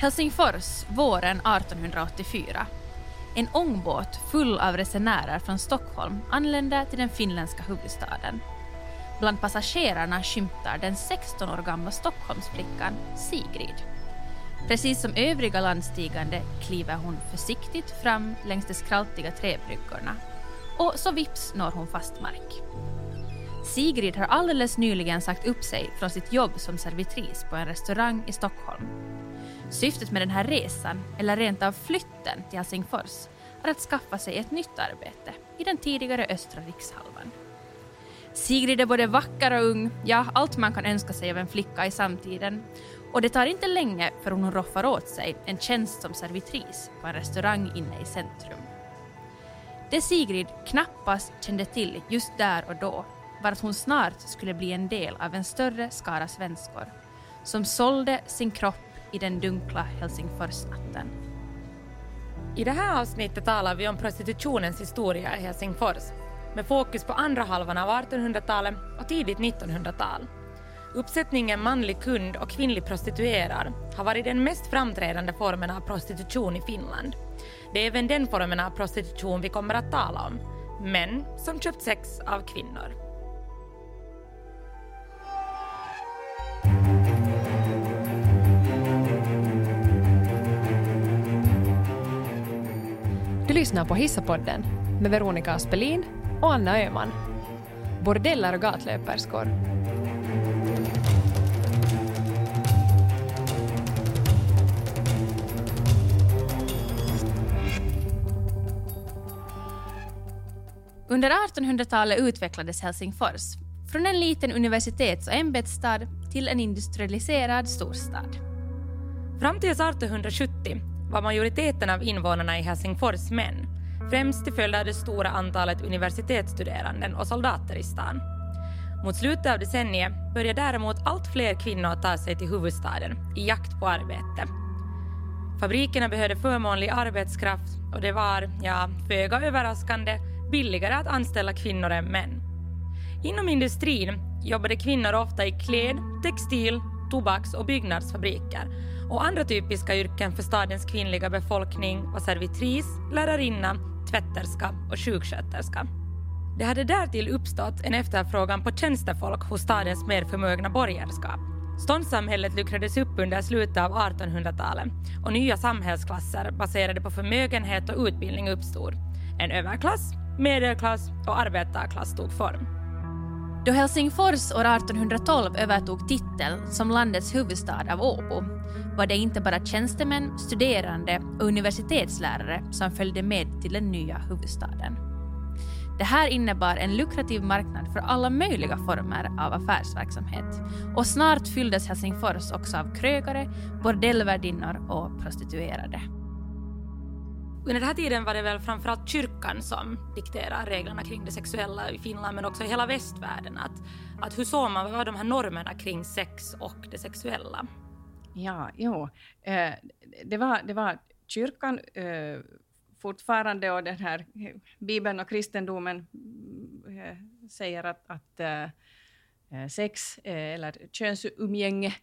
Helsingfors våren 1884. En ångbåt full av resenärer från Stockholm anländer till den finländska huvudstaden. Bland passagerarna skymtar den 16 år gamla Stockholmsflickan Sigrid. Precis som övriga landstigande kliver hon försiktigt fram längs de skraltiga träbryggorna och så vips når hon fast mark. Sigrid har alldeles nyligen sagt upp sig från sitt jobb som servitris på en restaurang i Stockholm. Syftet med den här resan, eller rent av flytten till Helsingfors, är att skaffa sig ett nytt arbete i den tidigare östra rikshalvan. Sigrid är både vacker och ung, ja, allt man kan önska sig av en flicka i samtiden. Och det tar inte länge förrän hon roffar åt sig en tjänst som servitris på en restaurang inne i centrum. Det Sigrid knappast kände till just där och då var att hon snart skulle bli en del av en större skara svenskor som sålde sin kropp i den dunkla Helsingforsnatten. I det här avsnittet talar vi om prostitutionens historia i Helsingfors med fokus på andra halvan av 1800-talet och tidigt 1900-tal. Uppsättningen manlig kund och kvinnlig prostituerad har varit den mest framträdande formen av prostitution i Finland. Det är även den formen av prostitution vi kommer att tala om. Män som köpt sex av kvinnor. Lyssnar på Hissapodden med Veronica Aspelin och Anna Öhman. Bordeller och gatlöperskor. Under 1800-talet utvecklades Helsingfors från en liten universitets och ämbetsstad till en industrialiserad storstad. Fram till 1870 var majoriteten av invånarna i Helsingfors män, främst till följd av det stora antalet universitetsstuderanden och soldater i stan. Mot slutet av decenniet började däremot allt fler kvinnor ta sig till huvudstaden i jakt på arbete. Fabrikerna behövde förmånlig arbetskraft och det var, ja, föga överraskande, billigare att anställa kvinnor än män. Inom industrin jobbade kvinnor ofta i kläd, textil, tobaks och byggnadsfabriker och andra typiska yrken för stadens kvinnliga befolkning var servitris, lärarinna, tvätterska och sjuksköterska. Det hade därtill uppstått en efterfrågan på tjänstefolk hos stadens mer förmögna borgerskap. Ståndssamhället luckrades upp under slutet av 1800-talet och nya samhällsklasser baserade på förmögenhet och utbildning uppstod. En överklass, medelklass och arbetarklass tog form. Då Helsingfors år 1812 övertog titeln som landets huvudstad av Åbo var det inte bara tjänstemän, studerande och universitetslärare som följde med till den nya huvudstaden. Det här innebar en lukrativ marknad för alla möjliga former av affärsverksamhet och snart fylldes Helsingfors också av krögare, bordellvärdinnor och prostituerade. Under den här tiden var det väl framförallt kyrkan som dikterade reglerna kring det sexuella i Finland men också i hela västvärlden. Att, att hur såg man, vad var de här normerna kring sex och det sexuella? Ja, jo. Eh, det, var, det var kyrkan eh, fortfarande och den här Bibeln och kristendomen mm, eh, säger att, att eh, eh, sex eh, eller könsumgänge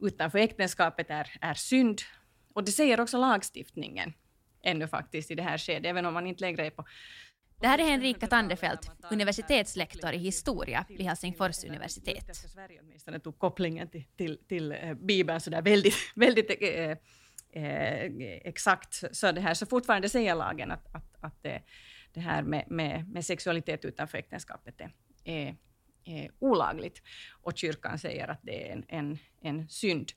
utanför äktenskapet är, är synd. Och det säger också lagstiftningen ännu faktiskt i det här skedet, även om man inte längre är på det här är Henrika Tandefelt, universitetslektor i historia vid Helsingfors universitet. Sverige åtminstone tog kopplingen till, till, till eh, Bibeln så där väldigt, väldigt eh, eh, exakt. Så, det här, så fortfarande säger lagen att, att, att det, det här med, med, med sexualitet utanför äktenskapet är, är, är olagligt. Och kyrkan säger att det är en, en, en synd.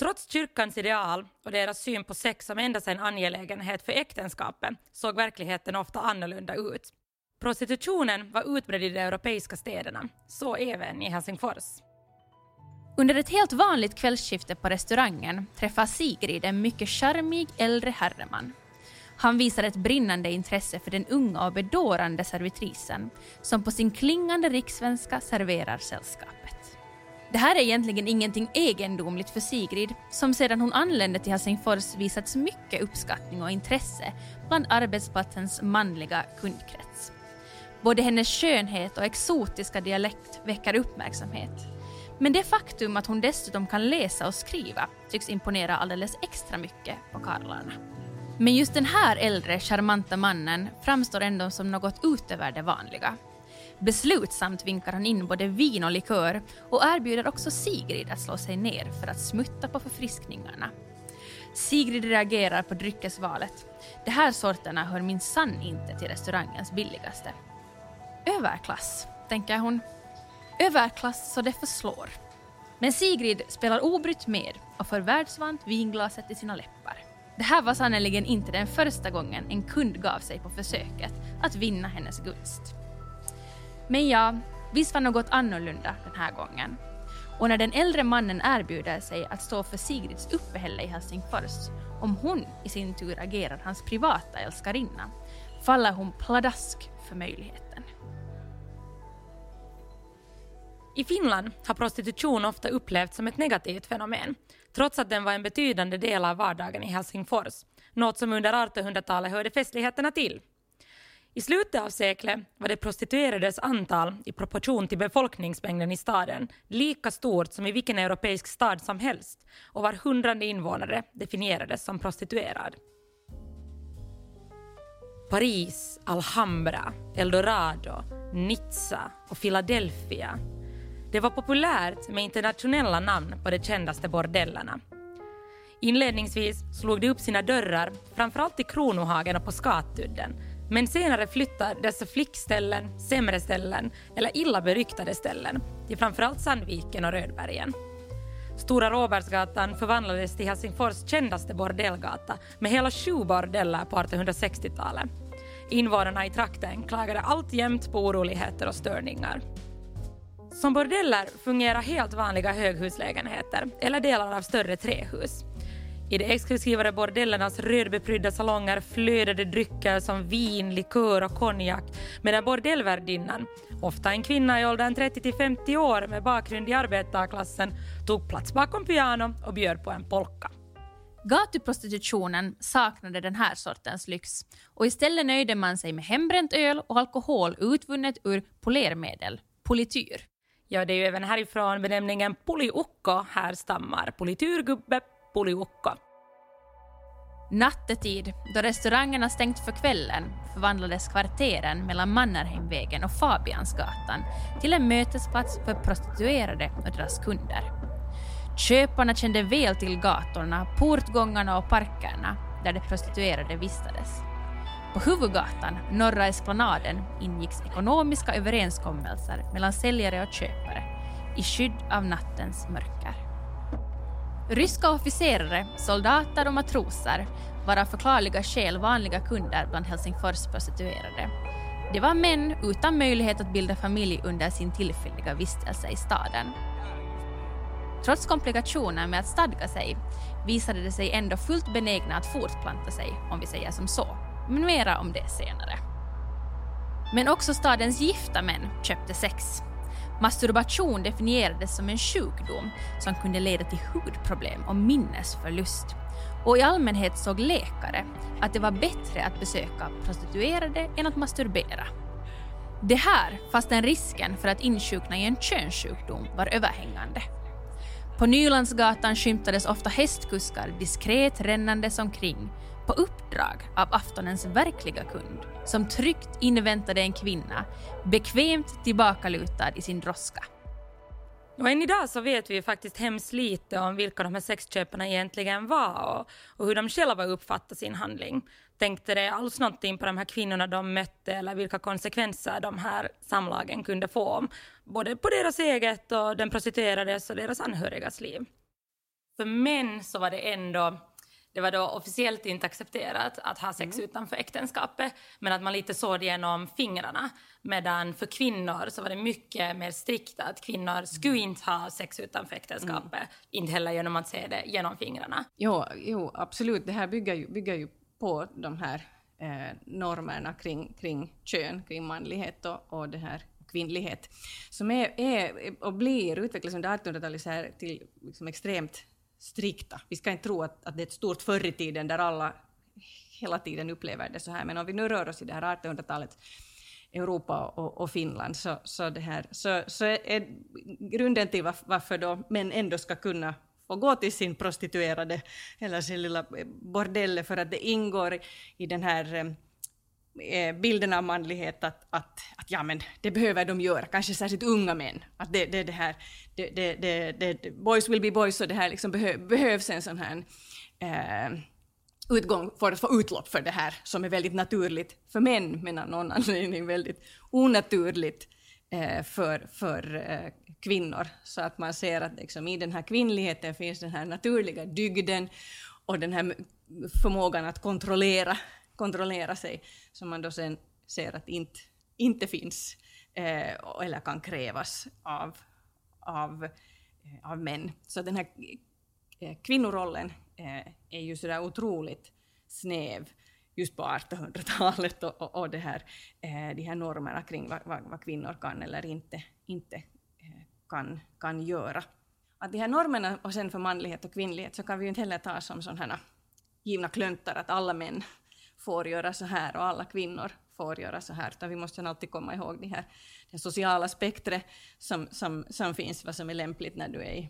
Trots kyrkans ideal och deras syn på sex som endast en angelägenhet för äktenskapet såg verkligheten ofta annorlunda ut. Prostitutionen var utbredd i de europeiska städerna, så även i Helsingfors. Under ett helt vanligt kvällsskifte på restaurangen träffar Sigrid en mycket charmig äldre herreman. Han visar ett brinnande intresse för den unga och bedårande servitrisen som på sin klingande rikssvenska serverar sällskapet. Det här är egentligen ingenting egendomligt för Sigrid, som sedan hon anlände till Helsingfors visats mycket uppskattning och intresse bland arbetsplatsens manliga kundkrets. Både hennes skönhet och exotiska dialekt väcker uppmärksamhet. Men det faktum att hon dessutom kan läsa och skriva tycks imponera alldeles extra mycket på karlarna. Men just den här äldre, charmanta mannen framstår ändå som något utöver det vanliga. Beslutsamt vinkar han in både vin och likör och erbjuder också Sigrid att slå sig ner för att smutta på förfriskningarna. Sigrid reagerar på dryckesvalet. De här sorterna hör minsann inte till restaurangens billigaste. Överklass, tänker hon. Överklass så det förslår. Men Sigrid spelar obrytt med och för världsvant vinglaset i sina läppar. Det här var sannerligen inte den första gången en kund gav sig på försöket att vinna hennes gunst. Men ja, visst var något annorlunda den här gången. Och när den äldre mannen erbjuder sig att stå för Sigrids uppehälle i Helsingfors, om hon i sin tur agerar hans privata älskarinna, faller hon pladask för möjligheten. I Finland har prostitution ofta upplevts som ett negativt fenomen, trots att den var en betydande del av vardagen i Helsingfors, något som under 1800-talet hörde festligheterna till. I slutet av seklet var de prostituerades antal i proportion till befolkningsmängden i staden lika stort som i vilken europeisk stad som helst och var hundrade invånare definierades som prostituerad. Paris, Alhambra, Eldorado, Nizza och Philadelphia. Det var populärt med internationella namn på de kändaste bordellerna. Inledningsvis slog de upp sina dörrar framförallt i Kronohagen och på Skatudden men senare flyttar dessa flickställen, sämre ställen eller illa beryktade ställen till framförallt Sandviken och Rödbergen. Stora Råbergsgatan förvandlades till Helsingfors kändaste bordellgata med hela sju bordeller på 1860-talet. Invånarna i trakten klagade alltjämt på oroligheter och störningar. Som bordeller fungerar helt vanliga höghuslägenheter eller delar av större trähus. I de exklusivare bordellernas rödbeprydda salonger flödade drycker som vin, likör och konjak medan bordellvärdinnan, ofta en kvinna i åldern 30 50 år med bakgrund i arbetarklassen, tog plats bakom piano och bjöd på en polka. Gatuprostitutionen saknade den här sortens lyx och istället nöjde man sig med hembränt öl och alkohol utvunnet ur polermedel, polityr. Ja, det är ju även härifrån benämningen poliukko härstammar. Polityrgubbe, poliukko. Nattetid, då restaurangerna stängt för kvällen, förvandlades kvarteren mellan Mannerheimvägen och Fabiansgatan till en mötesplats för prostituerade och deras kunder. Köparna kände väl till gatorna, portgångarna och parkerna där de prostituerade vistades. På huvudgatan, Norra Esplanaden, ingicks ekonomiska överenskommelser mellan säljare och köpare i skydd av nattens mörker. Ryska officerare, soldater och matroser var av förklarliga skäl vanliga kunder bland Helsingfors prostituerade. Det var män utan möjlighet att bilda familj under sin tillfälliga vistelse i staden. Trots komplikationer med att stadga sig visade de sig ändå fullt benägna att fortplanta sig, om vi säger som så. Men mera om det senare. Men också stadens gifta män köpte sex. Masturbation definierades som en sjukdom som kunde leda till hudproblem och minnesförlust. Och i allmänhet såg läkare att det var bättre att besöka prostituerade än att masturbera. Det här fastän risken för att insjukna i en könssjukdom var överhängande. På Nylandsgatan skymtades ofta hästkuskar diskret rännandes omkring på uppdrag av aftonens verkliga kund som tryggt inväntade en kvinna bekvämt tillbakalutad i sin droska. Och än idag så vet vi faktiskt hemskt lite om vilka de här sexköparna egentligen var och, och hur de själva uppfattade sin handling. Tänkte det alls någonting på de här kvinnorna de mötte eller vilka konsekvenser de här samlagen kunde få, både på deras eget och den prostituerades och deras anhörigas liv. För män så var det ändå det var då officiellt inte accepterat att ha sex mm. utanför äktenskapet, men att man lite såg genom fingrarna. Medan för kvinnor så var det mycket mer strikt att kvinnor skulle mm. inte ha sex utanför äktenskapet, mm. inte heller genom att se det genom fingrarna. Jo, jo absolut, det här bygger ju, bygger ju på de här eh, normerna kring, kring kön, kring manlighet och, och det här kvinnlighet, som är, är och blir, utvecklas under 1800-talet till liksom extremt strikta. Vi ska inte tro att, att det är ett stort förr i tiden där alla hela tiden upplever det så här, men om vi nu rör oss i det här 1800-talet Europa och, och, Finland. Så, så, det här, så, så är grunden till varför då män ändå ska kunna och gå till sin prostituerade eller sin lilla bordell för att det ingår i den här eh, eh, bilden av manlighet att, att, att ja, men det behöver de göra, kanske särskilt unga män. Att det, det, det här, det, det, det, det, boys will be boys och det här liksom behö, behövs en sån här eh, utgång för att få utlopp för det här som är väldigt naturligt för män, men av någon anledning väldigt onaturligt Eh, för, för eh, kvinnor. Så att man ser att liksom, i den här kvinnligheten finns den här naturliga dygden och den här förmågan att kontrollera, kontrollera sig, som man då sen ser att inte, inte finns eh, eller kan krävas av, av, av män. Så den här kvinnorollen är ju sådär otroligt snäv just på 1800-talet och, och, och, det här, eh, de här normerna kring vad, vad, vad kvinnor kan eller inte, inte eh, kan, kan göra. Att de här normerna och sen för manlighet och kvinnlighet så kan vi ju inte heller ta som sådana givna klöntar att alla män får göra så här och alla kvinnor får göra så här, utan vi måste alltid komma ihåg det här, det sociala spektret som, som, som finns, vad som är lämpligt när du är i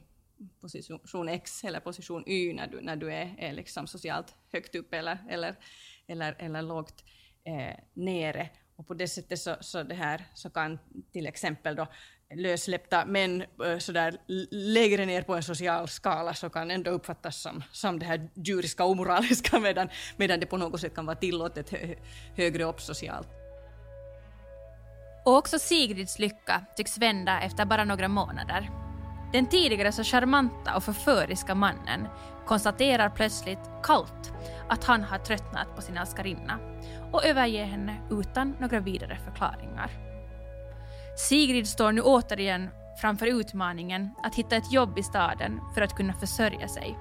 position X eller position Y när du, när du är, är liksom socialt högt upp eller, eller, eller, eller lågt eh, nere. Och på det sättet så, så, det här, så kan till exempel då lössläppta män eh, så där, lägre ner på en social skala så kan ändå uppfattas som, som det här djuriska och omoraliska medan, medan det på något sätt kan vara tillåtet hö, högre upp socialt. Och också Sigrids lycka tycks vända efter bara några månader. Den tidigare så charmanta och förföriska mannen konstaterar plötsligt kallt att han har tröttnat på sin älskarinna och överger henne utan några vidare förklaringar. Sigrid står nu återigen framför utmaningen att hitta ett jobb i staden för att kunna försörja sig.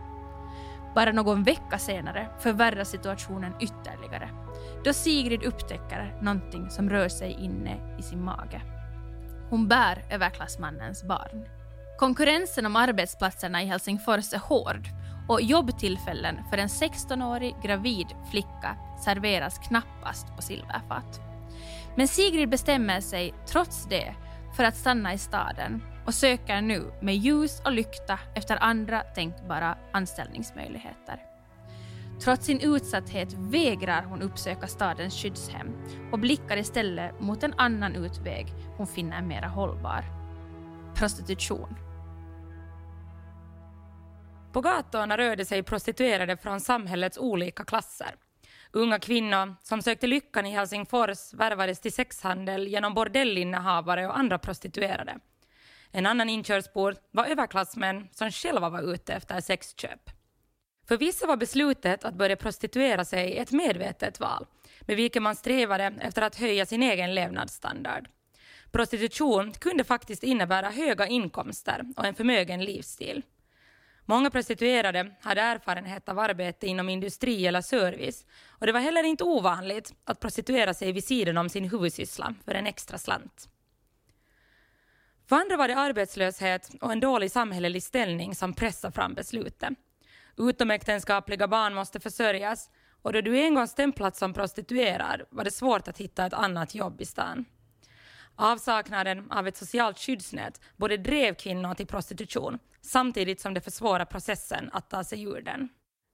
Bara någon vecka senare förvärras situationen ytterligare då Sigrid upptäcker någonting som rör sig inne i sin mage. Hon bär överklassmannens barn. Konkurrensen om arbetsplatserna i Helsingfors är hård och jobbtillfällen för en 16-årig gravid flicka serveras knappast på silverfat. Men Sigrid bestämmer sig trots det för att stanna i staden och söker nu med ljus och lykta efter andra tänkbara anställningsmöjligheter. Trots sin utsatthet vägrar hon uppsöka stadens skyddshem och blickar istället mot en annan utväg hon finner mera hållbar. Prostitution. På gatorna rörde sig prostituerade från samhällets olika klasser. Unga kvinnor som sökte lyckan i Helsingfors värvades till sexhandel genom bordellinnehavare och andra prostituerade. En annan inkörsport var överklassmän som själva var ute efter sexköp. För vissa var beslutet att börja prostituera sig ett medvetet val, med vilket man strävade efter att höja sin egen levnadsstandard. Prostitution kunde faktiskt innebära höga inkomster och en förmögen livsstil. Många prostituerade hade erfarenhet av arbete inom industri eller service och det var heller inte ovanligt att prostituera sig vid sidan om sin huvudsyssla för en extra slant. För andra var det arbetslöshet och en dålig samhällelig ställning som pressade fram beslutet. Utomäktenskapliga barn måste försörjas och då du en gång stämplats som prostituerad var det svårt att hitta ett annat jobb i stan. Avsaknaden av ett socialt skyddsnät både drev kvinnor till prostitution samtidigt som det försvårar processen att ta sig ur den.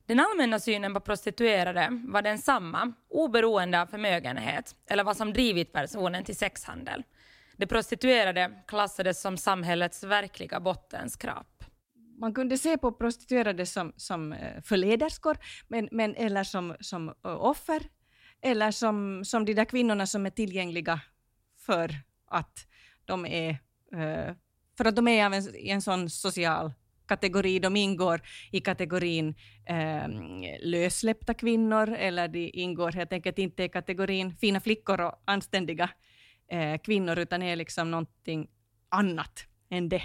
Den allmänna synen på prostituerade var densamma oberoende av förmögenhet eller vad som drivit personen till sexhandel. De prostituerade klassades som samhällets verkliga bottenskrap. Man kunde se på prostituerade som, som eh, förlederskor men, men, eller som, som eh, offer eller som, som de där kvinnorna som är tillgängliga för att de är, eh, för att de är av en, en sån social kategori. De ingår i kategorin eh, lössläppta kvinnor eller de ingår helt enkelt inte i kategorin fina flickor och anständiga eh, kvinnor utan är liksom någonting annat än det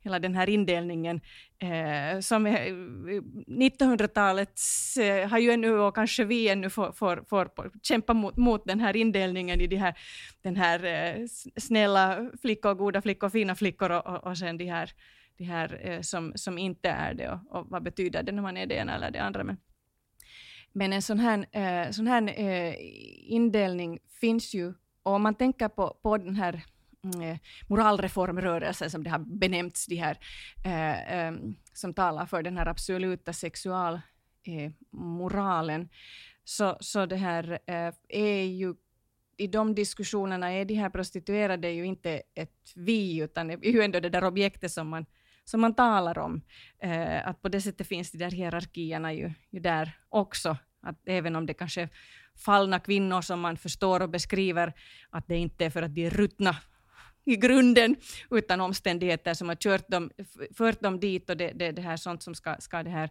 hela den här indelningen eh, som 1900-talet eh, eh, har ju ännu, och kanske vi ännu får, får, får kämpa mot, mot den här indelningen i de här, den här eh, snälla flickor, goda flickor, fina flickor och, och, och sen de här, de här eh, som, som inte är det och, och, vad betyder det när man är det ena eller det andra. Men, men en sån här, eh, sån här eh, indelning finns ju och om man tänker på, på den här Eh, moralreformrörelsen som det har benämnts, de här eh, eh, som talar för den här absoluta sexualmoralen, eh, så, så det här eh, är ju i de diskussionerna är de här prostituerade ju inte ett vi, utan det är ju ändå det där objektet som man, som man talar om. Eh, att på det sättet finns de där hierarkierna ju, ju där också. Att även om det kanske är fallna kvinnor som man förstår och beskriver, att det inte är för att de är ruttna i grunden, utan omständigheter som har kört dem, fört dem dit och det, det, det här sånt som ska, ska det här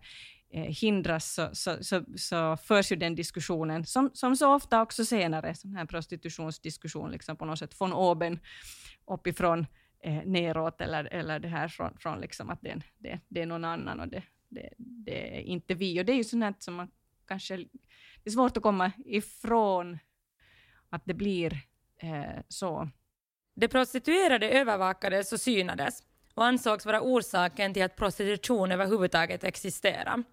eh, hindras, så, så, så, så förs ju den diskussionen, som, som så ofta också senare, sån här prostitutionsdiskussion, liksom på något sätt från oben uppifrån eh, neråt, eller, eller det här från, från liksom att det, det, det är någon annan och det, det, det är inte vi. Och det är ju sånt som man kanske, det är svårt att komma ifrån att det blir eh, så. De prostituerade övervakades och synades och ansågs vara orsaken till att prostitution överhuvudtaget existerar.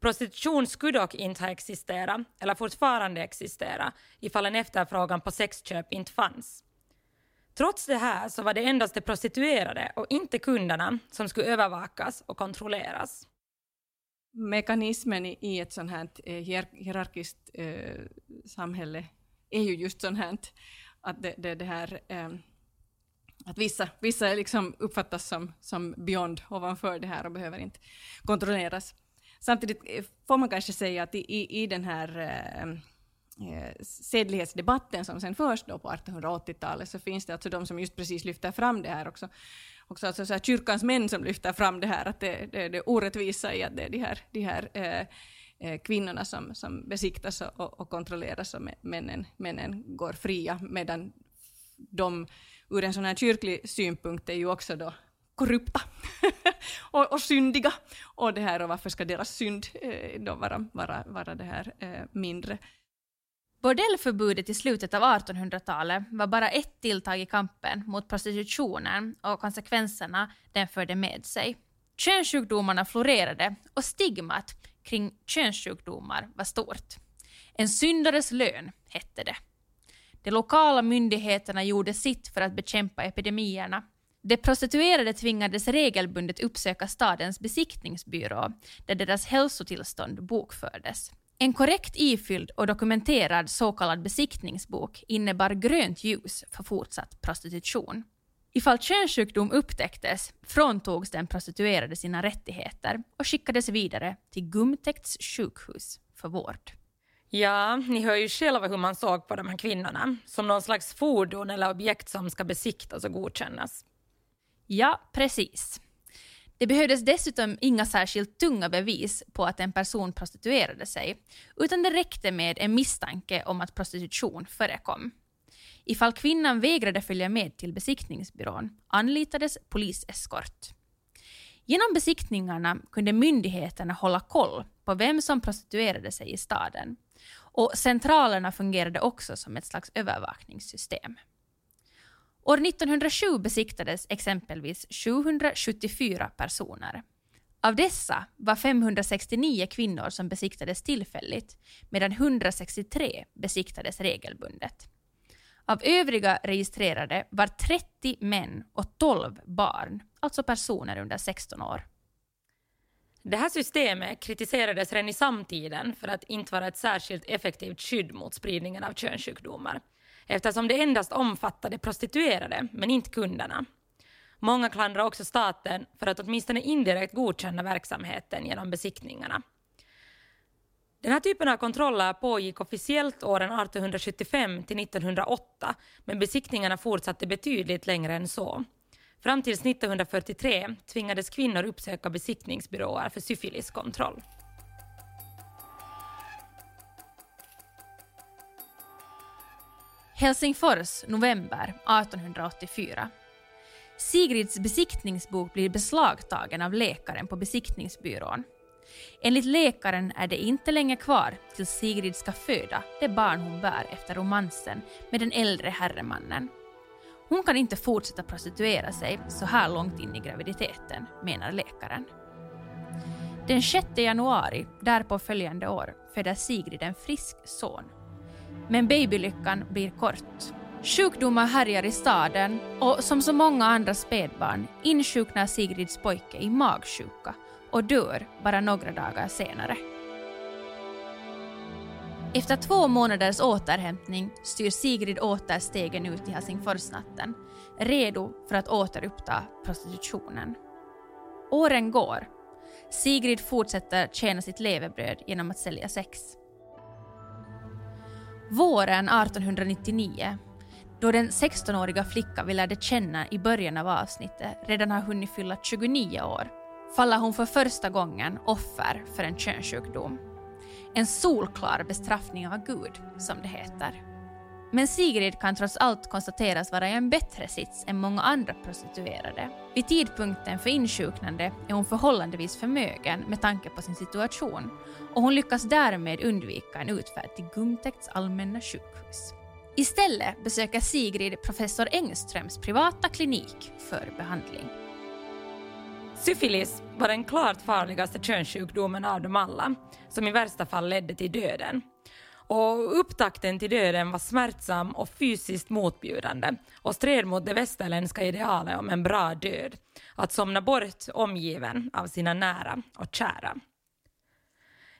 Prostitution skulle dock inte ha existerat, eller fortfarande existera, ifall en efterfrågan på sexköp inte fanns. Trots det här så var det endast de prostituerade och inte kunderna som skulle övervakas och kontrolleras. Mekanismen i ett sånt här eh, hierarkiskt eh, samhälle är ju just sånt här att det, det, det här eh, att vissa, vissa liksom uppfattas som, som beyond, ovanför det här och behöver inte kontrolleras. Samtidigt eh, får man kanske säga att i, i, den här eh, eh, sedlighetsdebatten som sen förs då på 1880-talet så finns det alltså de som just precis lyfter fram det här också. också alltså så här kyrkans män som lyfter fram det här, att det, det, det orättvisa i att det är de här, de här eh Eh, kvinnorna som, som besiktas och, och kontrolleras och männen, männen går fria medan de ur en sån här kyrklig synpunkt är ju också då korrupta och, och syndiga. Och, det här, och varför ska deras synd eh, då vara, vara, vara det här eh, mindre? Bordellförbudet i slutet av 1800-talet var bara ett tilltag i kampen mot prostitutionen och konsekvenserna den förde med sig. Könssjukdomarna florerade och stigmat kring könssjukdomar var stort. En syndares lön hette det. De lokala myndigheterna gjorde sitt för att bekämpa epidemierna. De prostituerade tvingades regelbundet uppsöka stadens besiktningsbyrå, där deras hälsotillstånd bokfördes. En korrekt ifylld och dokumenterad så kallad besiktningsbok innebar grönt ljus för fortsatt prostitution. Ifall könssjukdom upptäcktes fråntogs den prostituerade sina rättigheter och skickades vidare till Gumtäkts sjukhus för vård. Ja, ni hör ju själva hur man såg på de här kvinnorna. Som någon slags fordon eller objekt som ska besiktas och godkännas. Ja, precis. Det behövdes dessutom inga särskilt tunga bevis på att en person prostituerade sig, utan det räckte med en misstanke om att prostitution förekom. Ifall kvinnan vägrade följa med till besiktningsbyrån anlitades poliseskort. Genom besiktningarna kunde myndigheterna hålla koll på vem som prostituerade sig i staden och centralerna fungerade också som ett slags övervakningssystem. År 1907 besiktades exempelvis 774 personer. Av dessa var 569 kvinnor som besiktades tillfälligt, medan 163 besiktades regelbundet. Av övriga registrerade var 30 män och 12 barn, alltså personer under 16 år. Det här systemet kritiserades redan i samtiden för att inte vara ett särskilt effektivt skydd mot spridningen av könssjukdomar, eftersom det endast omfattade prostituerade, men inte kunderna. Många klandrar också staten för att åtminstone indirekt godkänna verksamheten genom besiktningarna. Den här typen av kontroller pågick officiellt åren 1875 till 1908, men besiktningarna fortsatte betydligt längre än så. Fram till 1943 tvingades kvinnor uppsöka besiktningsbyråer för syfiliskontroll. Helsingfors, november 1884. Sigrids besiktningsbok blir beslagtagen av läkaren på besiktningsbyrån. Enligt läkaren är det inte länge kvar tills Sigrid ska föda det barn hon bär efter romansen med den äldre herremannen. Hon kan inte fortsätta prostituera sig så här långt in i graviditeten, menar läkaren. Den 6 januari, därpå följande år, föder Sigrid en frisk son. Men babylyckan blir kort. Sjukdomar härjar i staden och som så många andra spädbarn insjuknar Sigrids pojke i magsjuka och dör bara några dagar senare. Efter två månaders återhämtning styr Sigrid åter stegen ut i Helsingforsnatten, redo för att återuppta prostitutionen. Åren går. Sigrid fortsätter tjäna sitt levebröd genom att sälja sex. Våren 1899, då den 16-åriga flicka vi lärde känna i början av avsnittet redan har hunnit fylla 29 år, faller hon för första gången offer för en könssjukdom. En solklar bestraffning av Gud, som det heter. Men Sigrid kan trots allt konstateras vara i en bättre sits än många andra prostituerade. Vid tidpunkten för insjuknande är hon förhållandevis förmögen med tanke på sin situation och hon lyckas därmed undvika en utfärd till Gumtäkts allmänna sjukhus. Istället besöker Sigrid professor Engströms privata klinik för behandling. Syfilis var den klart farligaste könssjukdomen av dem alla, som i värsta fall ledde till döden. Och upptakten till döden var smärtsam och fysiskt motbjudande och stred mot det västerländska idealet om en bra död, att somna bort omgiven av sina nära och kära.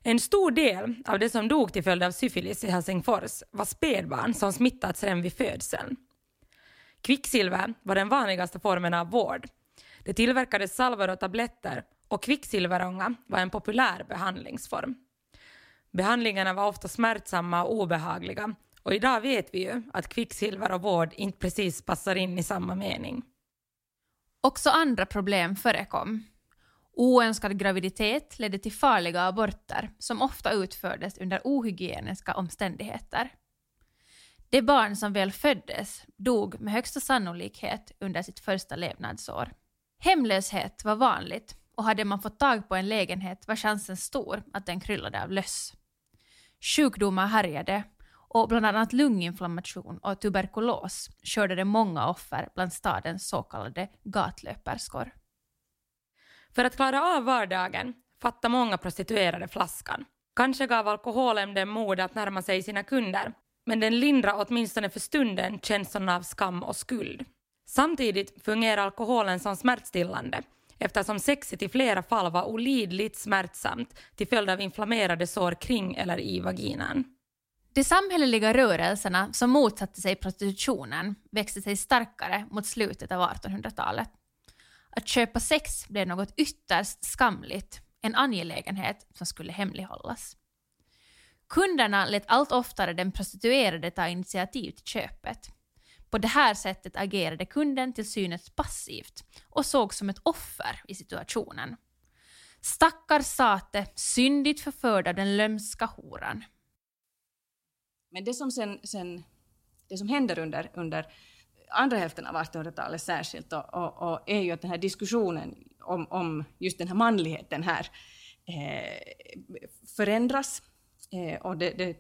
En stor del av de som dog till följd av syfilis i Helsingfors var spädbarn som smittats redan vid födseln. Kvicksilver var den vanligaste formen av vård. Det tillverkades salvor och tabletter och kvicksilverånga var en populär behandlingsform. Behandlingarna var ofta smärtsamma och obehagliga och idag vet vi ju att kvicksilver och vård inte precis passar in i samma mening. Också andra problem förekom. Oönskad graviditet ledde till farliga aborter som ofta utfördes under ohygieniska omständigheter. De barn som väl föddes dog med högsta sannolikhet under sitt första levnadsår. Hemlöshet var vanligt och hade man fått tag på en lägenhet var chansen stor att den kryllade av löss. Sjukdomar härjade och bland annat lunginflammation och tuberkulos skördade många offer bland stadens så kallade gatlöperskor. För att klara av vardagen fattade många prostituerade flaskan. Kanske gav alkoholen dem mod att närma sig sina kunder, men den lindrade åtminstone för stunden känslan av skam och skuld. Samtidigt fungerar alkoholen som smärtstillande eftersom sexet i flera fall var olidligt smärtsamt till följd av inflammerade sår kring eller i vaginan. De samhälleliga rörelserna som motsatte sig prostitutionen växte sig starkare mot slutet av 1800-talet. Att köpa sex blev något ytterst skamligt, en angelägenhet som skulle hemlighållas. Kunderna lät allt oftare den prostituerade ta initiativ till köpet. På det här sättet agerade kunden till synes passivt och sågs som ett offer i situationen. Stackars sate, syndigt förförd av den lömska horan. Men det som, sen, sen, det som händer under, under andra hälften av 1800-talet särskilt och, och, och, är ju att den här diskussionen om, om just den här manligheten här eh, förändras. Eh, och det, det,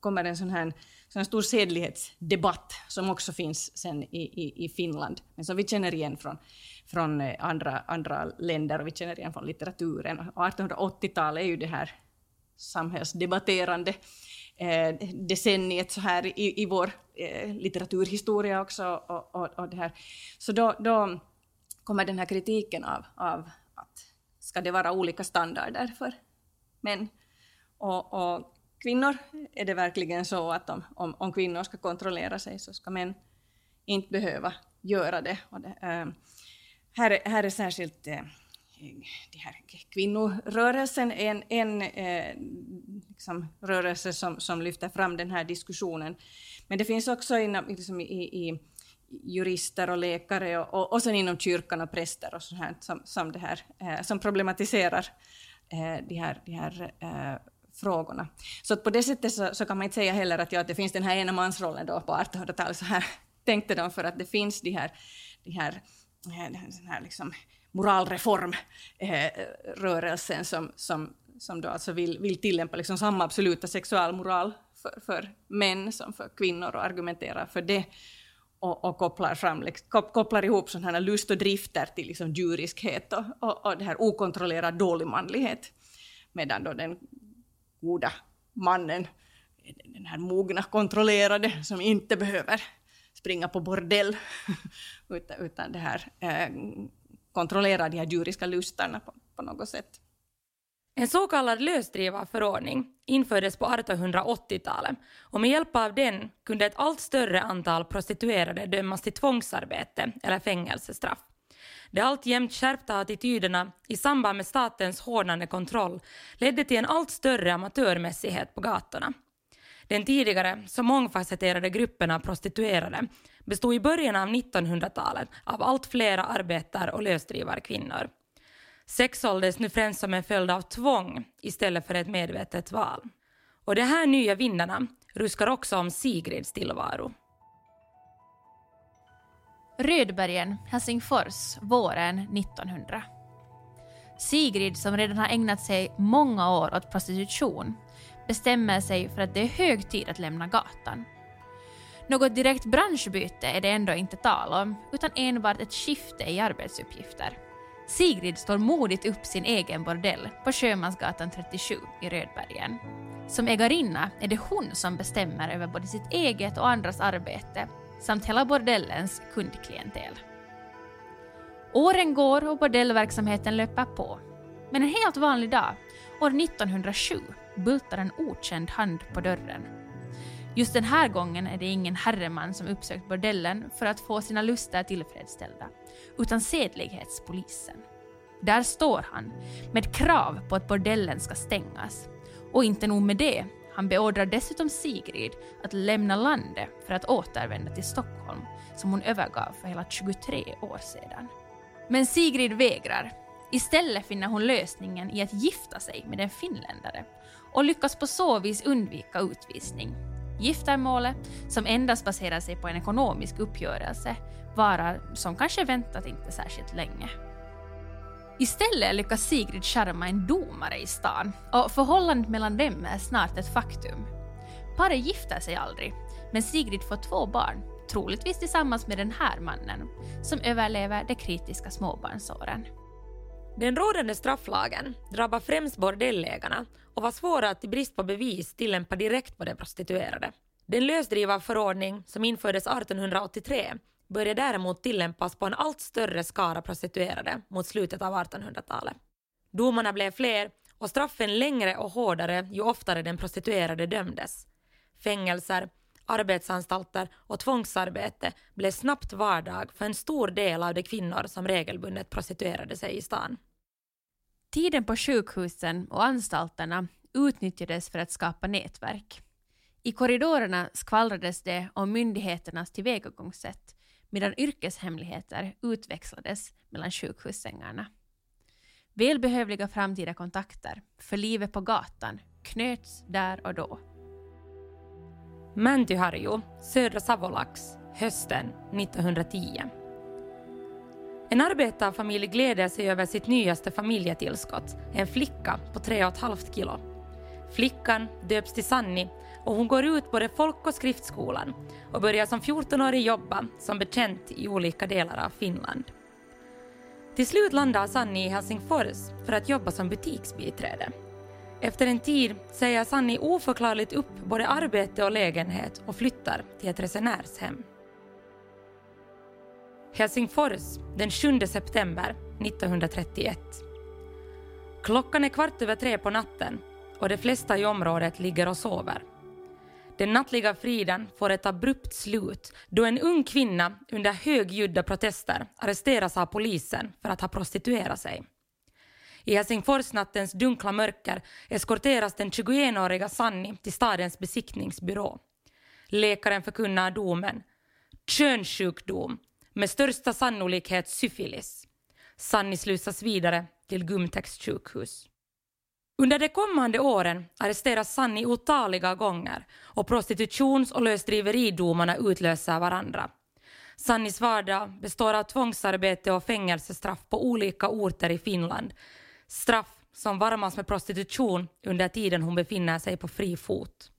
kommer en sån här, en stor sedlighetsdebatt som också finns sen i, i, i Finland, men som vi känner igen från, från eh, andra, andra länder och vi känner igen från litteraturen. 1880-talet är ju det här samhällsdebatterande eh, decenniet så här i, i vår eh, litteraturhistoria också. Och, och, och, det här. Så då, då kommer den här kritiken av, av att ska det vara olika standarder för män och, och kvinnor? Är det verkligen så att om, om, om, kvinnor ska kontrollera sig så ska män inte behöva göra det? Och det äh, här, är, här är särskilt eh, äh, det här kvinnorörelsen en, en äh, liksom, rörelse som, som lyfter fram den här diskussionen. Men det finns också inom, liksom i, i jurister och läkare och, och, och sen inom kyrkan och präster och sånt här, som, som, det här, eh, som problematiserar eh, de här, de här eh, frågorna. Så på det sättet så, så, kan man inte säga heller att, ja, att det finns den här ena mansrollen då på 1800-talet, så här tänkte de för att det finns de här, de här, den här liksom moralreformrörelsen eh, som, som, som då alltså vill, vill tillämpa liksom samma absoluta sexualmoral för, för män som för kvinnor och argumenterar för det och, och kopplar, fram, liksom, kopplar ihop sådana här lust och drifter till liksom djuriskhet och, och, och det här okontrollerad dålig manlighet. Medan då den goda mannen, den här mogna, kontrollerade, som inte behöver springa på bordell, utan, utan det här eh, kontrollera de här djuriska lustarna på, på något sätt. En så kallad lösdrivarförordning infördes på 1880-talet och med hjälp av den kunde ett allt större antal prostituerade dömas till tvångsarbete eller fängelsestraff. De alltjämt skärpta attityderna i samband med statens hårdnande kontroll ledde till en allt större amatörmässighet på gatorna. Den tidigare så mångfacetterade gruppen av prostituerade bestod i början av 1900-talet av allt fler arbetar och lösdrivarkvinnor. Sex såldes nu främst som en följd av tvång istället för ett medvetet val. Och de här nya vindarna ruskar också om Sigrids tillvaro. Rödbergen, Helsingfors, våren 1900. Sigrid, som redan har ägnat sig många år åt prostitution, bestämmer sig för att det är hög tid att lämna gatan. Något direkt branschbyte är det ändå inte tal om, utan enbart ett skifte i arbetsuppgifter. Sigrid står modigt upp sin egen bordell på Sjömansgatan 37 i Rödbergen. Som ägarinna är det hon som bestämmer över både sitt eget och andras arbete samt hela bordellens kundklientel. Åren går och bordellverksamheten löper på. Men en helt vanlig dag, år 1907, bultar en okänd hand på dörren. Just den här gången är det ingen herreman som uppsökt bordellen för att få sina lustar tillfredsställda, utan sedlighetspolisen. Där står han, med krav på att bordellen ska stängas. Och inte nog med det, han beordrar dessutom Sigrid att lämna landet för att återvända till Stockholm, som hon övergav för hela 23 år sedan. Men Sigrid vägrar. Istället finner hon lösningen i att gifta sig med en finländare och lyckas på så vis undvika utvisning. Giftermålet, som endast baserar sig på en ekonomisk uppgörelse, varar som kanske väntat inte särskilt länge. Istället lyckas Sigrid charma en domare i stan och förhållandet mellan dem är snart ett faktum. Paret gifter sig aldrig, men Sigrid får två barn, troligtvis tillsammans med den här mannen, som överlever de kritiska småbarnsåren. Den rådande strafflagen drabbar främst bordellägarna och var svåra att i brist på bevis tillämpa direkt på de prostituerade. Den lösdrivarförordning som infördes 1883 började däremot tillämpas på en allt större skara prostituerade mot slutet av 1800-talet. Domarna blev fler och straffen längre och hårdare ju oftare den prostituerade dömdes. Fängelser, arbetsanstalter och tvångsarbete blev snabbt vardag för en stor del av de kvinnor som regelbundet prostituerade sig i stan. Tiden på sjukhusen och anstalterna utnyttjades för att skapa nätverk. I korridorerna skvallrades det om myndigheternas tillvägagångssätt medan yrkeshemligheter utväxlades mellan sjukhussängarna. Välbehövliga framtida kontakter för livet på gatan knöts där och då. Mäntyharju, södra Savolax, hösten 1910. En arbetarfamilj gläder sig över sitt nyaste familjetillskott, en flicka på 3,5 kilo. Flickan döps till Sanni och hon går ut både folk och skriftskolan och börjar som 14-årig jobba som betjänt i olika delar av Finland. Till slut landar Sanni i Helsingfors för att jobba som butiksbiträde. Efter en tid säger Sanni oförklarligt upp både arbete och lägenhet och flyttar till ett resenärshem. Helsingfors den 7 september 1931. Klockan är kvart över tre på natten och de flesta i området ligger och sover. Den nattliga friden får ett abrupt slut då en ung kvinna under högljudda protester arresteras av polisen för att ha prostituerat sig. I Helsingforsnattens dunkla mörker eskorteras den 21-åriga Sanni till stadens besiktningsbyrå. Läkaren förkunnar domen. Könssjukdom, med största sannolikhet syfilis. Sanni slussas vidare till Gumtex sjukhus. Under de kommande åren arresteras Sanni otaliga gånger och prostitutions och lösdriveridomarna utlöser varandra. Sannis vardag består av tvångsarbete och fängelsestraff på olika orter i Finland. Straff som varmas med prostitution under tiden hon befinner sig på fri fot.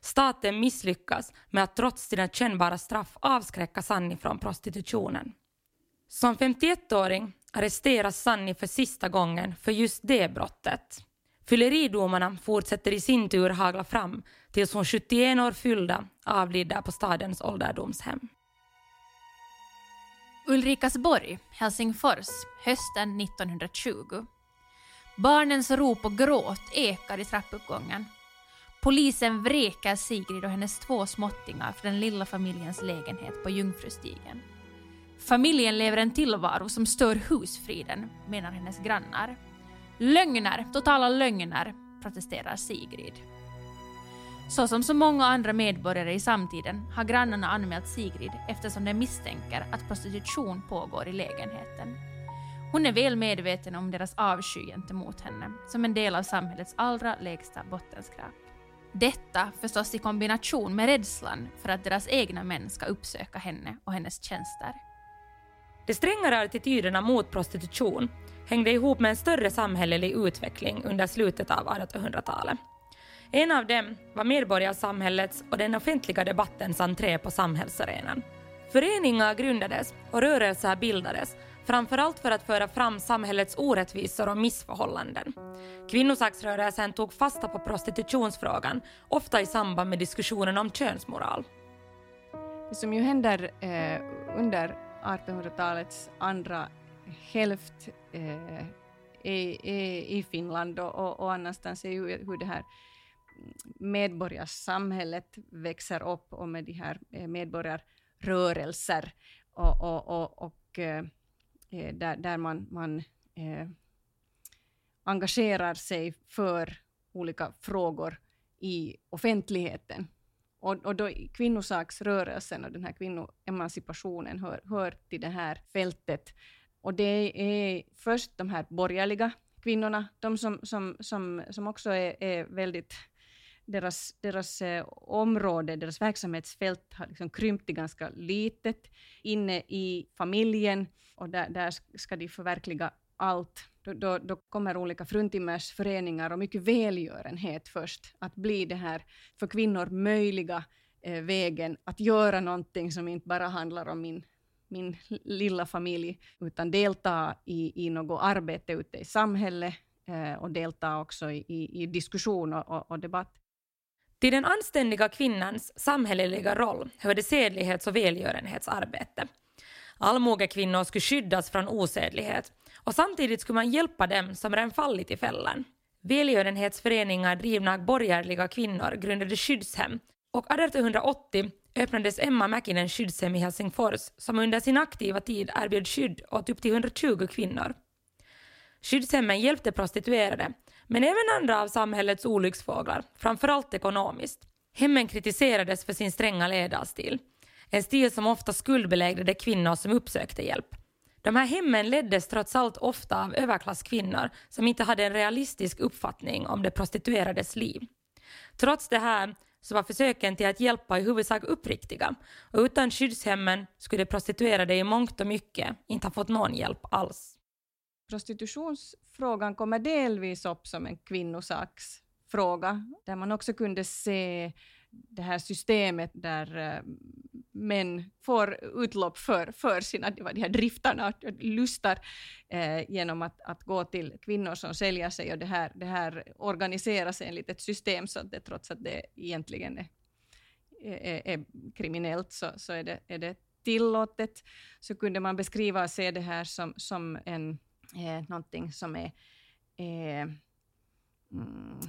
Staten misslyckas med att trots sina kännbara straff avskräcka Sanni från prostitutionen. Som 51-åring arresteras Sanni för sista gången för just det brottet. Fylleridomarna fortsätter i sin tur hagla fram tills hon 71 år fyllda avlider på stadens ålderdomshem. Ulrikasborg, Helsingfors, hösten 1920. Barnens rop och gråt ekar i trappuppgången. Polisen vräker Sigrid och hennes två småttingar från den lilla familjens lägenhet på Jungfrustigen. Familjen lever en tillvaro som stör husfriden, menar hennes grannar. Lögner, totala lögner, protesterar Sigrid. Så som så många andra medborgare i samtiden har grannarna anmält Sigrid eftersom de misstänker att prostitution pågår i lägenheten. Hon är väl medveten om deras avsky gentemot henne som en del av samhällets allra lägsta bottenskrap. Detta förstås i kombination med rädslan för att deras egna män ska uppsöka henne och hennes tjänster. De strängare attityderna mot prostitution hängde ihop med en större samhällelig utveckling under slutet av 1800-talet. En av dem var medborgarsamhällets och den offentliga debattens entré på samhällsarenan. Föreningar grundades och rörelser bildades framförallt för att föra fram samhällets orättvisor och missförhållanden. Kvinnosaksrörelsen tog fasta på prostitutionsfrågan, ofta i samband med diskussionen om könsmoral. Det som ju händer eh, under 1800-talets andra hälft eh, i, i, i Finland och, och, och annanstans är ju hur det här medborgarsamhället växer upp och med de här eh, medborgarrörelser och, och, och, och eh, eh, där, där man, man eh, engagerar sig för olika frågor i offentligheten. Och, och då kvinnosaksrörelsen och den här kvinnoemancipationen hör, hör till det här fältet. Och det är först de här borgerliga kvinnorna, de som, som, som, som också är, är väldigt deras, deras eh, område, deras verksamhetsfält har liksom krympt till ganska litet inne i familjen och där, där ska de förverkliga allt. Då, då, då kommer olika fruntimmersföreningar och mycket välgörenhet först att bli det här för kvinnor möjliga eh, vägen att göra någonting som inte bara handlar om min min lilla familj, utan delta i, i något arbete ute i samhället eh, och delta också i, i, i diskussion och, och, och, debatt. Till den anständiga kvinnans samhälleliga roll hörde sedlighets och välgörenhetsarbete. Allmogekvinnor skulle skyddas från osedlighet och samtidigt skulle man hjälpa dem som redan fallit i fällan. Välgörenhetsföreningar drivna av borgerliga kvinnor grundade skyddshem och 1880 öppnades Emma Mäkinen skyddshem i Helsingfors som under sin aktiva tid erbjöd skydd åt upp till 120 kvinnor. Skyddshemmen hjälpte prostituerade men även andra av samhällets olycksfåglar, framförallt ekonomiskt. Hemmen kritiserades för sin stränga ledarstil. En stil som ofta skuldbelägrade kvinnor som uppsökte hjälp. De här hemmen leddes trots allt ofta av överklasskvinnor som inte hade en realistisk uppfattning om de prostituerades liv. Trots det här så var försöken till att hjälpa i huvudsak uppriktiga och utan skyddshemmen skulle prostituerade i mångt och mycket inte ha fått någon hjälp alls prostitutionsfrågan kommer delvis upp som en kvinnosaksfråga, där man också kunde se det här systemet där eh, män får utlopp för, för sina de här driftarna och lustar eh, genom att, att gå till kvinnor som säljer sig och det här, det här organiseras enligt ett system så att det trots att det egentligen är, är, är kriminellt så, så är, det, är det tillåtet. Så kunde man beskriva och se det här som, som en eh, någonting som är eh, mm,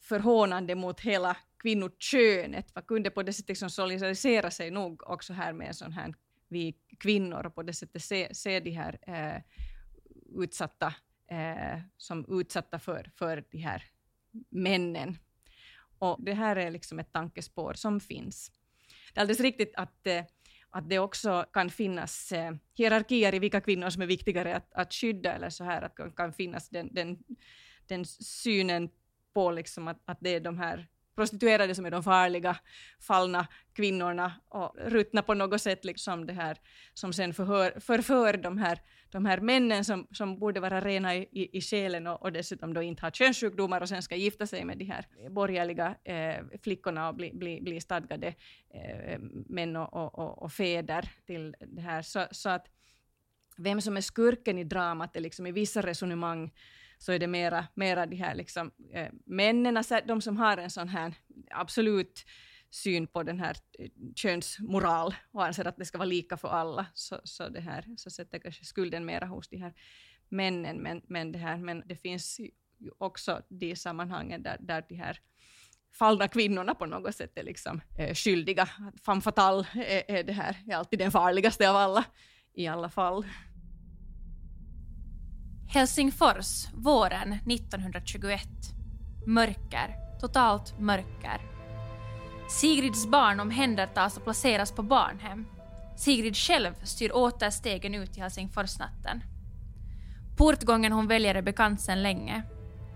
förhånande mot hela kvinnokönet. vad kunde på det sättet liksom solidarisera sig nog också här med en sån här vi kvinnor och på det sättet se, se de här eh, utsatta eh, som utsatta för, för de här männen. Och det här är liksom ett tankespår som finns. Det är alldeles riktigt att eh, att det också kan finnas eh, hierarkier i vilka kvinnor som är viktigare att, att skydda, eller så här, att det kan finnas den, den, den synen på liksom att, att det är de här prostituerade som är de farliga, fallna kvinnorna och ruttna på något sätt, liksom det här som sen förhör, förför de här, de här männen som, som borde vara rena i, i, i själen och, och dessutom då inte ha könssjukdomar och sen ska gifta sig med de här borgerliga eh, flickorna och bli, bli, bli stadgade eh, män och, och, och, fäder till det här. Så, så att vem som är skurken i dramat är liksom i vissa resonemang så är det mera, mera de här liksom, eh, männen, alltså de som har en sån här absolut syn på den här eh, könsmoral och anser att det ska vara lika för alla, så, så, det här, så sätter kanske skulden mera hos de här männen. Men, men, det, här, men det finns ju också de sammanhangen där, där de här fallna kvinnorna på något sätt är liksom, eh, skyldiga. Femme fatale är, är, det här, är alltid den farligaste av alla, i alla fall. Helsingfors, våren 1921. Mörker, totalt mörker. Sigrids barn omhändertas och placeras på barnhem. Sigrid själv styr åter stegen ut i Helsingforsnatten. Portgången hon väljer är bekant sedan länge.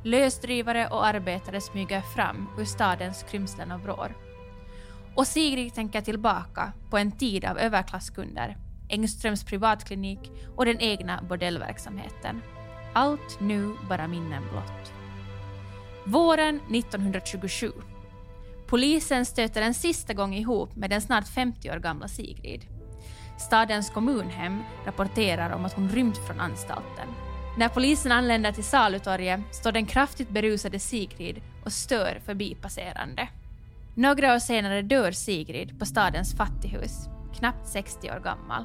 Lösdrivare och arbetare smyger fram ur stadens krymslen och vrår. Och Sigrid tänker tillbaka på en tid av överklasskunder, Engströms privatklinik och den egna bordellverksamheten. Allt nu bara minnen blott. Våren 1927. Polisen stöter en sista gång ihop med den snart 50 år gamla Sigrid. Stadens kommunhem rapporterar om att hon rymt från anstalten. När polisen anländer till Salutorget står den kraftigt berusade Sigrid och stör förbipasserande. Några år senare dör Sigrid på stadens fattighus, knappt 60 år gammal.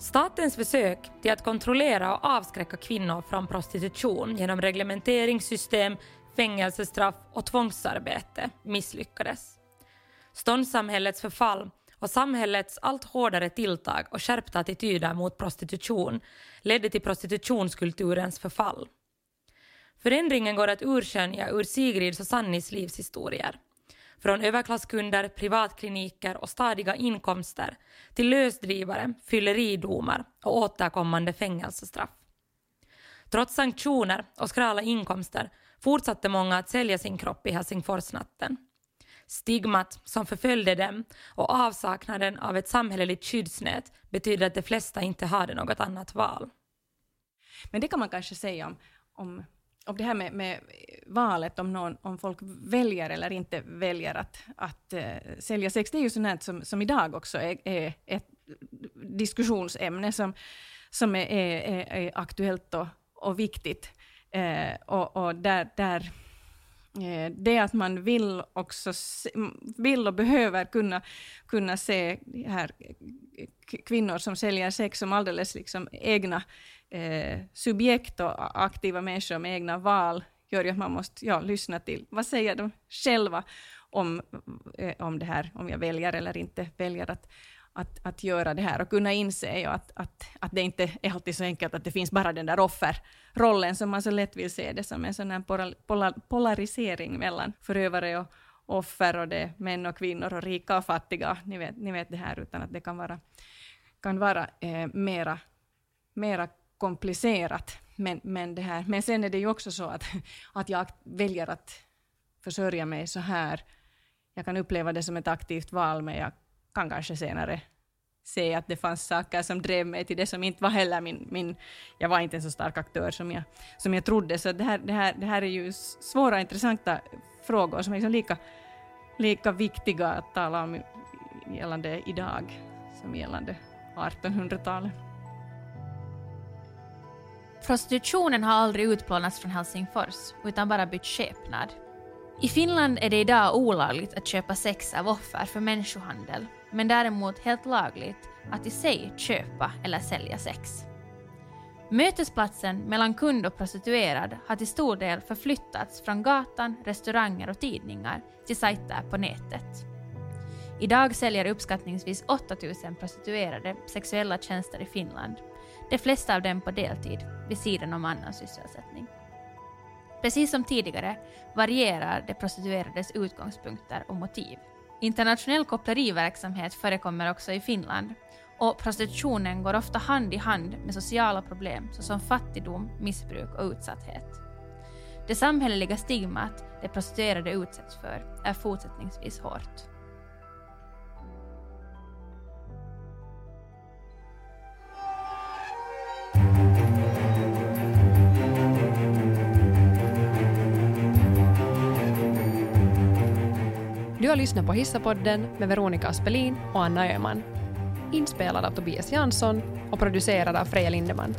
Statens försök till att kontrollera och avskräcka kvinnor från prostitution genom reglementeringssystem, fängelsestraff och tvångsarbete misslyckades. Ståndssamhällets förfall och samhällets allt hårdare tilltag och skärpta attityder mot prostitution ledde till prostitutionskulturens förfall. Förändringen går att urskönja ur Sigrids och Sannis livshistorier. Från överklasskunder, privatkliniker och stadiga inkomster till lösdrivare, fylleridomar och återkommande fängelsestraff. Trots sanktioner och skrala inkomster fortsatte många att sälja sin kropp i Helsingforsnatten. Stigmat som förföljde dem och avsaknaden av ett samhälleligt skyddsnät betyder att de flesta inte hade något annat val. Men det kan man kanske säga om, om, om det här med, med valet, om, någon, om folk väljer eller inte väljer att, att uh, sälja sex. Det är ju sånt som, som idag också är, är ett diskussionsämne som, som är, är, är aktuellt och, och viktigt. Uh, och, och där, där Eh, det att man vill också vill och behöver kunna, kunna se här kvinnor som säljer sex som alldeles liksom egna eh, subjekt och aktiva människor med egna val gör ju att man måste ja, lyssna till vad säger de själva om, eh, om det här, om jag väljer eller inte väljer att, att, att göra det här och kunna inse ja, att, att, att det inte är alltid så enkelt att det finns bara den där offerrollen som man så lätt vill se det som en sån här polarisering mellan förövare och offer och det är män och kvinnor och rika och fattiga. Ni vet, ni vet det här utan att det kan vara, kan vara eh, mera, mera komplicerat. Men, men, det här. men sen är det ju också så att, att jag väljer att försörja mig så här. Jag kan uppleva det som ett aktivt val, men jag kan kanske senare se att det fanns saker som drev mig till det som inte var heller min... min jag var inte en så stark aktör som jag, som jag trodde. Så det här, det, här, det här är ju svåra, intressanta frågor som är liksom lika, lika viktiga att tala om gällande idag som gällande 1800-talet. Prostitutionen har aldrig utplånats från Helsingfors, utan bara bytt skepnad. I Finland är det idag olagligt att köpa sex av offer för människohandel, men däremot helt lagligt att i sig köpa eller sälja sex. Mötesplatsen mellan kund och prostituerad har till stor del förflyttats från gatan, restauranger och tidningar till sajter på nätet. Idag säljer uppskattningsvis 8000 prostituerade sexuella tjänster i Finland, de flesta av dem på deltid, vid sidan om annan sysselsättning. Precis som tidigare varierar de prostituerades utgångspunkter och motiv. Internationell koppleriverksamhet förekommer också i Finland och prostitutionen går ofta hand i hand med sociala problem såsom fattigdom, missbruk och utsatthet. Det samhälleliga stigmat de prostituerade utsätts för är fortsättningsvis hårt. Har lyssnat på Hissapodden med Veronica Aspelin och Anna Öhman. Inspelad av Tobias Jansson och producerad av Freja Lindeman.